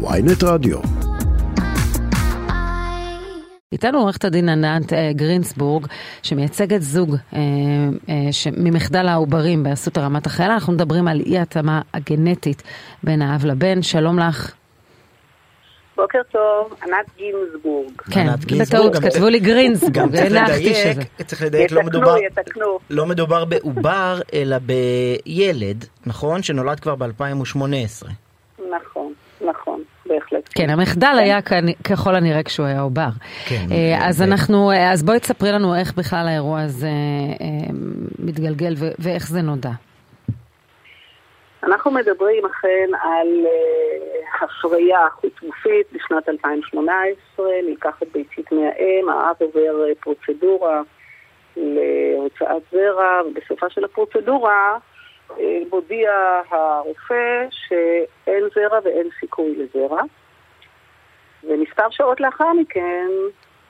ויינט רדיו. איתנו עורכת הדין ענת אה, גרינסבורג, שמייצגת זוג אה, אה, ממחדל העוברים באסותא רמת החיילה. אנחנו מדברים על אי התאמה הגנטית בין האב לבן. שלום לך. בוקר טוב, ענת גינזבורג. כן, בטעות כתבו לי גרינסבורג, גם צריך לדייק, צריך לדייק, לא מדובר, לא מדובר בעובר, אלא בילד, נכון? שנולד כבר ב-2018. בהחלט. כן, המחדל כן. היה ככל הנראה כשהוא היה עובר. כן. אז אנחנו, אז בואי תספרי לנו איך בכלל האירוע הזה מתגלגל ואיך זה נודע. אנחנו מדברים אכן על הפריה חוץ-גופית בשנת 2018, נלקחת ביצית מהאם, האב עובר פרוצדורה להוצאת זרע, ובסופה של הפרוצדורה מודיע הרופא שאין זרע ואין סיכוי לזרע. ומספר שעות לאחר מכן,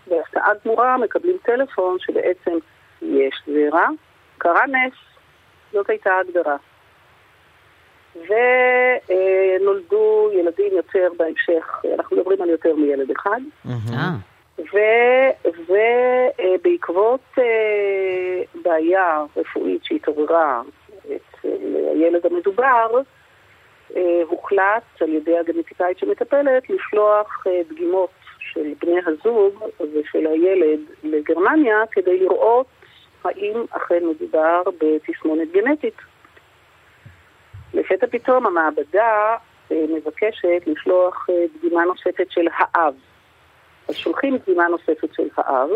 בהפתעה גמורה, מקבלים טלפון שבעצם יש זרע. קרה נס, זאת הייתה ההגדרה. ונולדו ילדים יותר בהמשך, אנחנו מדברים על יותר מילד אחד. ובעקבות אה, בעיה רפואית שהתעוררה אצל הילד המדובר, אה, הוחלט על ידי הגנטיקאית שמטפלת לשלוח אה, דגימות של בני הזוג ושל הילד לגרמניה כדי לראות האם אכן מדובר בתסמונת גנטית. לפתע פתאום המעבדה אה, מבקשת לשלוח דגימה נוספת של האב. אז שולחים דגימה נוספת של האב,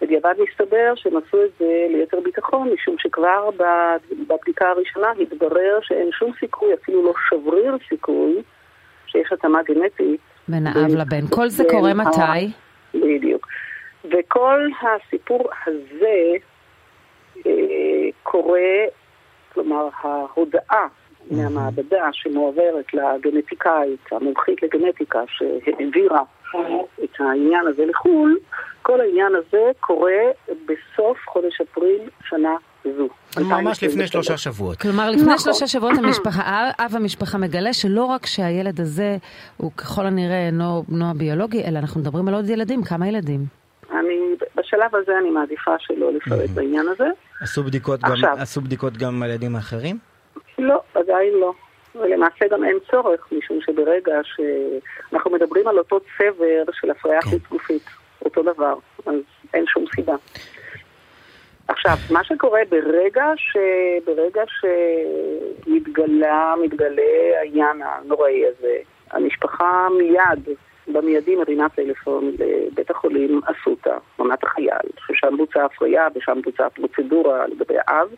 בדיעבד מסתבר שהם עשו את זה ליתר ביטחון, משום שכבר בבדיקה הראשונה התברר שאין שום סיכוי, אפילו לא שבריר סיכוי, שיש התאמה גנטית. בין האב לבן. כל זה קורה מתי? בדיוק. וכל הסיפור הזה אה, קורה, כלומר, ההודעה מהמעבדה שמועברת לגנטיקאית, המומחית לגנטיקה, שהעבירה את העניין הזה לחו"ל, כל העניין הזה קורה בסוף חודש אפריל שנה זו. ממש לפני שלושה שבועות. כלומר, לפני נכון. שלושה שבועות המשפחה, אב המשפחה מגלה שלא רק שהילד הזה הוא ככל הנראה אינו בנו הביולוגי, אלא אנחנו מדברים על עוד ילדים. כמה ילדים? אני, בשלב הזה אני מעדיפה שלא לפרט בעניין הזה. עשו בדיקות, גם, עשו בדיקות גם על ילדים אחרים? לא, עדיין לא. ולמעשה גם אין צורך, משום שברגע שאנחנו מדברים על אותו צבר של הפריה כן. חוץ גופית, אותו דבר, אז אין שום סיבה. עכשיו, מה שקורה ברגע, ש... ברגע שמתגלה, מתגלה העניין הנוראי הזה, המשפחה מיד, במיידי מרינה טלפון לבית החולים אסותא, עונת החייל, ששם בוצעה הפריה ושם בוצעה פרוצדורה לגבי האב,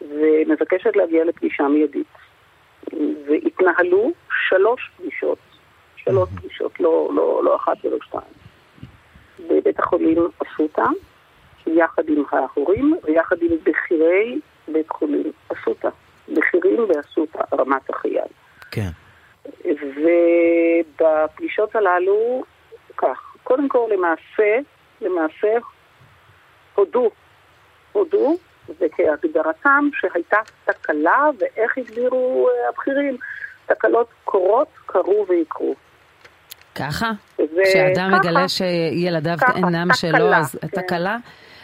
ומבקשת להגיע לפגישה מיידית. והתנהלו שלוש פגישות, שלוש פגישות, לא, לא, לא אחת ולא שתיים, בבית החולים אסותא, יחד עם ההורים ויחד עם בכירי בית חולים אסותא, בכירים באסותא, רמת החייל. כן. ובפגישות הללו, כך, קודם כל למעשה, למעשה הודו, הודו וכהגדרתם שהייתה תקלה, ואיך הגדירו אה, הבכירים, תקלות קורות, קרו ויקרו. ככה? כשאדם מגלה שילדיו אינם שלו, אז כן. תקלה?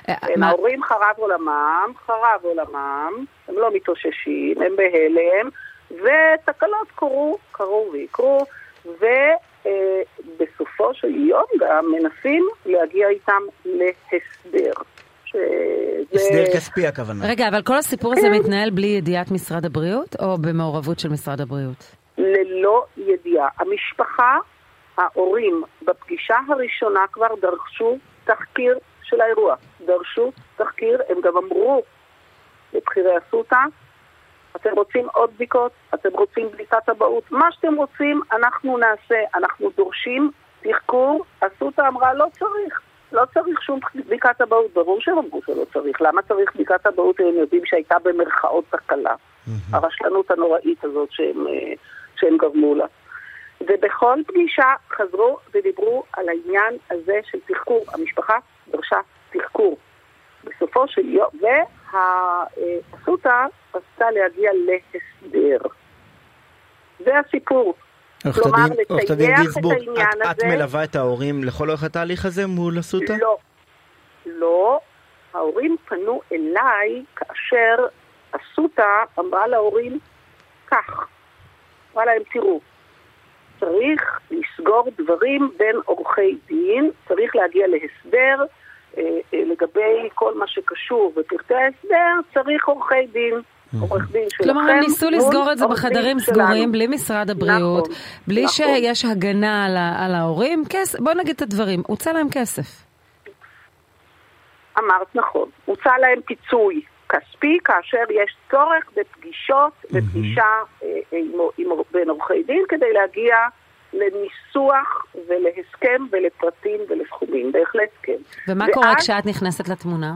אה, הם ההורים חרב עולמם, חרב עולמם, הם לא מתאוששים, הם בהלם, ותקלות קרו, קרו ויקרו, ובסופו אה, של יום גם מנסים להגיע איתם להסדר. הסדר כספי הכוונה. רגע, אבל כל הסיפור הזה. מתנהל בלי ידיעת משרד הבריאות, או במעורבות של משרד הבריאות? ללא ידיעה. המשפחה, ההורים, בפגישה הראשונה כבר דרשו תחקיר של האירוע. דרשו תחקיר, הם גם אמרו לבכירי אסותא, אתם רוצים עוד בדיקות, אתם רוצים בדיקת אבהות, מה שאתם רוצים אנחנו נעשה, אנחנו דורשים תחקור, אסותא אמרה לא צריך. לא צריך שום בדיקת אבהות, ברור שהם אמרו שלא צריך. למה צריך בדיקת אבהות אם הם יודעים שהייתה במרכאות תקלה? הרשלנות הנוראית הזאת שהם, אה, שהם גרמו לה. ובכל פגישה חזרו ודיברו על העניין הזה של תחקור. המשפחה דרשה תחקור. בסופו של יום, והאסותא רצתה להגיע להסדר. זה הסיפור. כלומר, לטייח את העניין הזה... את מלווה את ההורים לכל אורך התהליך הזה מול אסותא? לא. לא. ההורים פנו אליי כאשר אסותא אמרה להורים כך. אמרה להם, תראו, צריך לסגור דברים בין עורכי דין, צריך להגיע להסדר. אה, אה, לגבי כל מה שקשור בפרטי ההסדר, צריך עורכי דין. עורך דין שלכם. כלומר, הם ניסו לסגור את זה בחדרים סגורים, בלי משרד הבריאות, נכון, בלי נכון. שיש הגנה על, על ההורים. כס... בוא נגיד את הדברים, הוצא להם כסף. אמרת נכון, הוצא להם פיצוי כספי כאשר יש צורך בפגישות, בפגישה אה, עם, עם, בין עורכי דין כדי להגיע לניסוח ולהסכם ולפרטים ולסכומים, בהחלט כן. ומה ואז, קורה כשאת נכנסת לתמונה?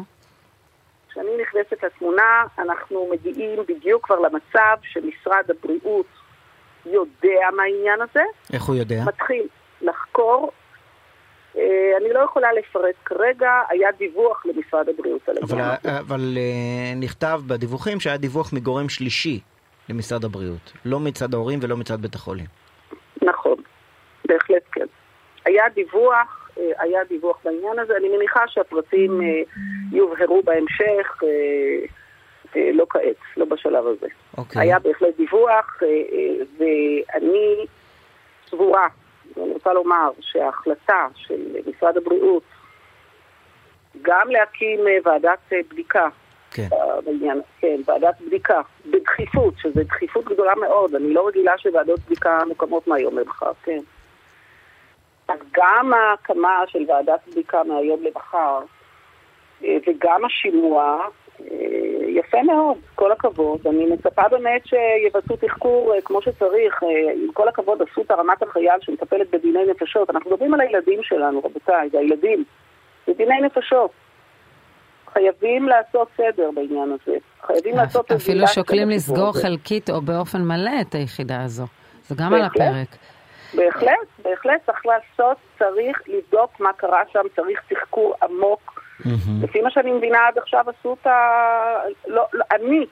כשאני נכנסת לתמונה, אנחנו מגיעים בדיוק כבר למצב שמשרד הבריאות יודע מה העניין הזה. איך הוא יודע? מתחיל לחקור. אה, אני לא יכולה לפרט כרגע, היה דיווח למשרד הבריאות על העניין הזה. אבל אה, נכתב בדיווחים שהיה דיווח מגורם שלישי למשרד הבריאות, לא מצד ההורים ולא מצד בית החולים. נכון, בהחלט כן. היה דיווח, אה, היה דיווח בעניין הזה, אני מניחה שהפרטים יובהרו בהמשך, אה, לא כעת, לא בשלב הזה. Okay. אוקיי. היה בהחלט דיווח, ואני סבורה, אני רוצה לומר שההחלטה של משרד הבריאות גם להקים ועדת בדיקה כן. בעניין, כן, ועדת בדיקה, בדחיפות, שזו דחיפות גדולה מאוד, אני לא רגילה שוועדות בדיקה מוקמות מהיום למחר, כן. אז גם ההקמה של ועדת בדיקה מהיום למחר, אה, וגם השימוע, אה, יפה מאוד, כל הכבוד. אני מצפה באמת שיבצעו תחקור אה, כמו שצריך. עם כל הכבוד, אסותא רמת החייל שמטפלת בדיני נפשות. אנחנו מדברים על הילדים שלנו, רבותיי, זה הילדים. זה דיני נפשות. חייבים לעשות סדר בעניין הזה. חייבים לעשות... אפילו שוקלים לסגור חלקית או באופן מלא את היחידה הזו. זה גם על הפרק. בהחלט, בהחלט צריך לעשות, צריך לבדוק מה קרה שם, צריך תחקור עמוק. לפי מה שאני מבינה עד עכשיו עשו את ה... לא, לא, אני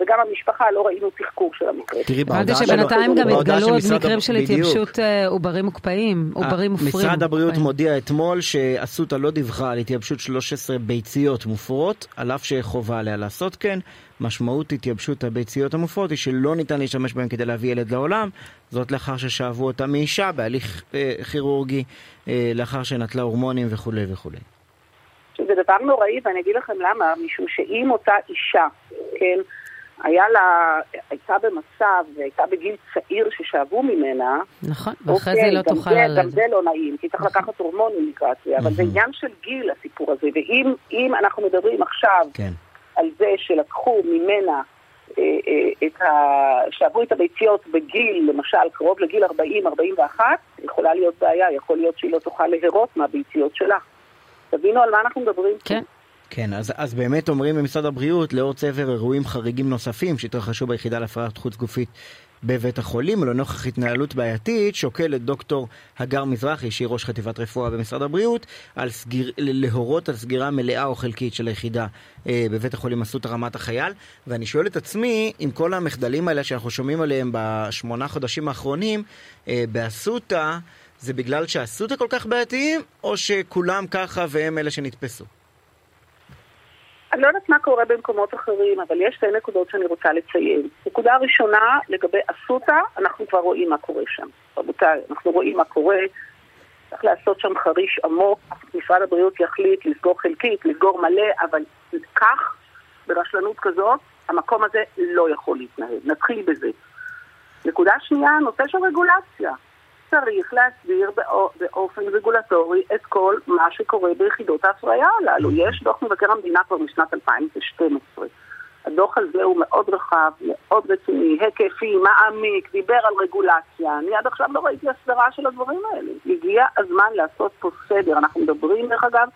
וגם המשפחה לא ראינו תחקור של המקרה. תראי, בהודעה שלו... שבינתיים גם התגלו עוד מקרים של התייבשות אה, עוברים מוקפאים, עוברים מופרים. משרד הבריאות מודיע אתמול שאסותא לא דיווחה על התייבשות 13 ביציות מופרות, על אף שחובה עליה לעשות כן. משמעות התייבשות הביציות המופרות היא שלא ניתן להשתמש בהן כדי להביא ילד לעולם, זאת לאחר ששאבו אותה מאישה בהליך אה, כירורגי, אה, לאחר שנטלה הורמונים וכולי וכולי. זה דבר נוראי, ואני אגיד לכם למה, משום שאם אותה אישה, כן, היה לה, הייתה במצב, והייתה בגיל צעיר ששאבו ממנה. נכון, ואחרי אוקיי, זה לא תוכל ללדת. גם זה לא נעים, כי צריך נכון. לקחת הורמונים לקראת זה, אבל זה עניין של גיל הסיפור הזה, ואם אנחנו מדברים עכשיו כן. על זה שלקחו ממנה אה, אה, את ה... שאבו את הביציות בגיל, למשל, קרוב לגיל 40-41, יכולה להיות בעיה, יכול להיות שהיא לא תוכל להרות מהביציות שלה. תבינו על מה אנחנו מדברים. כן. כן, אז, אז באמת אומרים במשרד הבריאות, לאור צבר אירועים חריגים נוספים שהתרחשו ביחידה להפרעת חוץ גופית בבית החולים, ולנוכח התנהלות בעייתית, שוקלת דוקטור הגר מזרחי, שהיא ראש חטיבת רפואה במשרד הבריאות, על סגיר, להורות על סגירה מלאה או חלקית של היחידה אה, בבית החולים אסותא רמת החייל. ואני שואל את עצמי, עם כל המחדלים האלה שאנחנו שומעים עליהם בשמונה חודשים האחרונים, אה, באסותא, זה בגלל שאסותא כל כך בעייתיים, או שכולם ככה והם אלה שנתפסו? אני לא יודעת מה קורה במקומות אחרים, אבל יש שתי נקודות שאני רוצה לציין. נקודה ראשונה, לגבי אסותא, אנחנו כבר רואים מה קורה שם. רבותיי, אנחנו רואים מה קורה, צריך לעשות שם חריש עמוק, משרד הבריאות יחליט לסגור חלקית, לסגור מלא, אבל כך, ברשלנות כזאת, המקום הזה לא יכול להתנהל. נתחיל בזה. נקודה שנייה, נושא של רגולציה. צריך להסביר באופן רגולטורי את כל מה שקורה ביחידות ההפריה הללו. יש דוח מבקר המדינה כבר משנת 2012. הדוח הזה הוא מאוד רחב, מאוד רציני, היקפי, מעמיק, דיבר על רגולציה. אני עד עכשיו לא ראיתי הסדרה של הדברים האלה. הגיע הזמן לעשות פה סדר. אנחנו מדברים, דרך אגב,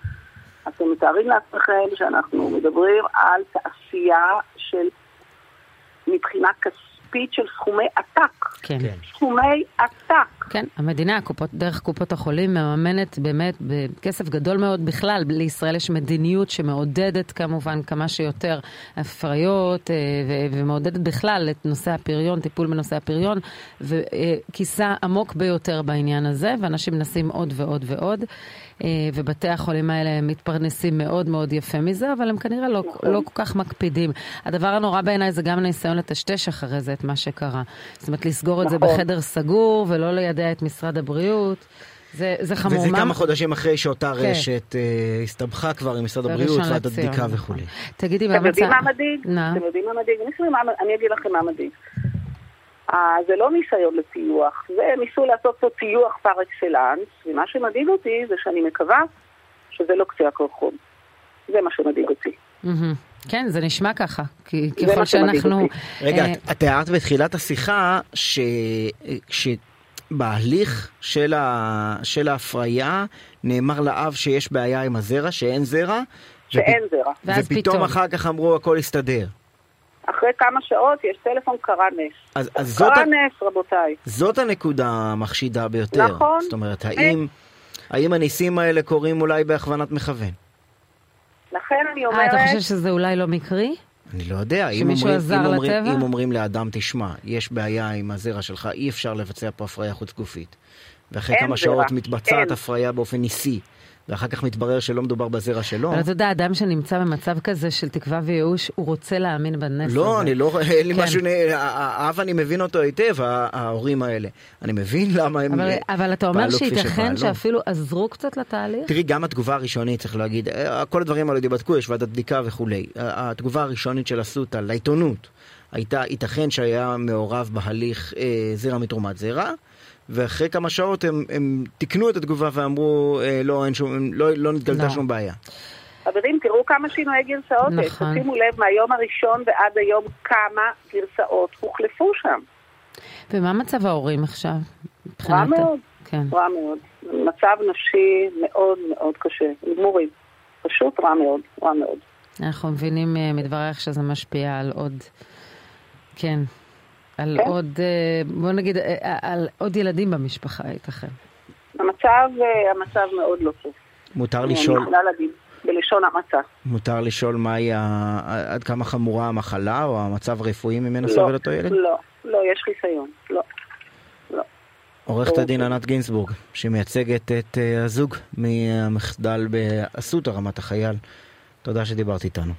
אתם מתארים לעצמכם שאנחנו מדברים על תעשייה של, מבחינה כספית של סכומי עתק. כן. סכומי עתק. כן, המדינה, קופות, דרך קופות החולים, מממנת באמת בכסף גדול מאוד בכלל. לישראל יש מדיניות שמעודדת כמובן כמה שיותר הפריות אה, ומעודדת בכלל את נושא הפריון, טיפול בנושא הפריון, וכיסה עמוק ביותר בעניין הזה, ואנשים מנסים עוד ועוד ועוד. אה, ובתי החולים האלה מתפרנסים מאוד מאוד יפה מזה, אבל הם כנראה לא, נכון. לא כל כך מקפידים. הדבר הנורא בעיניי זה גם הניסיון לטשטש אחרי זה את מה שקרה. זאת אומרת, לסגור נכון. את זה נכון. בחדר סגור ולא ליידע את משרד הבריאות. זה, זה חמור. וזה מה... כמה חודשים אחרי שאותה כן. רשת אה, הסתבכה כבר עם משרד הבריאות, ועדת בדיקה וכולי. תגידי, מה המצב? אתם יודעים מה מדאיג? אתם יודעים מה מדאיג? אני אגיד לכם מה מדאיג. אה, זה לא ניסיון לטיוח, זה ניסו לעשות פה טיוח פר אקסלנס, ומה שמדאיג אותי זה שאני מקווה שזה לא קצה הקרחון. זה מה שמדאיג אותי. כן, זה נשמע ככה, כי ככל שאנחנו... רגע, אה, את תיארת בתחילת השיחה שבהליך של ההפריה נאמר לאב שיש בעיה עם הזרע, שאין זרע. שאין זרע. ופתאום אחר כך אמרו הכל הסתדר. אחרי כמה שעות יש טלפון קרה נס. אז, אז קרה זאת נס, רבותיי. זאת הנקודה המחשידה ביותר. נכון. זאת אומרת, האם, האם הניסים האלה קורים אולי בהכוונת מכוון? לכן אני אומרת... אה, אתה חושב שזה אולי לא מקרי? אני לא יודע. שמישהו אומרים, אם? אומרים, אם אומרים לאדם, תשמע, יש בעיה עם הזרע שלך, אי אפשר לבצע פה הפריה חוץ גופית. ואחרי כמה זרע. שעות מתבצעת אין. הפריה באופן ניסי. ואחר כך מתברר שלא מדובר בזרע שלו. אבל אתה יודע, אדם שנמצא במצב כזה של תקווה וייאוש, הוא רוצה להאמין בנס לא, הזה. אני לא, אין לי כן. משהו, האב אני מבין אותו היטב, ההורים האלה. אני מבין למה הם אבל, אבל אתה אומר שייתכן שאפילו עזרו קצת לתהליך? תראי, גם התגובה הראשונית, צריך להגיד, אה, כל הדברים האלה ייבדקו, יש ועדת בדיקה וכולי. התגובה הראשונית של אסותא לעיתונות הייתה, ייתכן שהיה מעורב בהליך אה, זרע מתרומת זרע. ואחרי כמה שעות הם, הם תיקנו את התגובה ואמרו, אה, לא, אין שום, לא, לא נתגלתה לא. שום בעיה. חברים, תראו כמה שינויי גרסאות נכון. שימו לב, מהיום הראשון ועד היום כמה גרסאות הוחלפו שם. ומה מצב ההורים עכשיו? רע מאוד, כן. רע מאוד. מצב נפשי מאוד מאוד קשה, גמורים. פשוט רע מאוד, רע מאוד. אנחנו מבינים אה, מדברייך שזה משפיע על עוד, כן, על כן. עוד, אה, בוא נגיד, אה, אה, על עוד ילדים במשפחה, ייתכן. המצב, המצב מאוד לא טוב. מותר לשאול... בלשון המצה. מותר לשאול מהי, עד כמה חמורה המחלה או המצב הרפואי ממנו לא, סובל אותו ילד? לא, לא, יש חיסיון, לא. לא. עורכת הדין ענת גינסבורג, שמייצגת את הזוג מהמחדל באסותא רמת החייל, תודה שדיברת איתנו.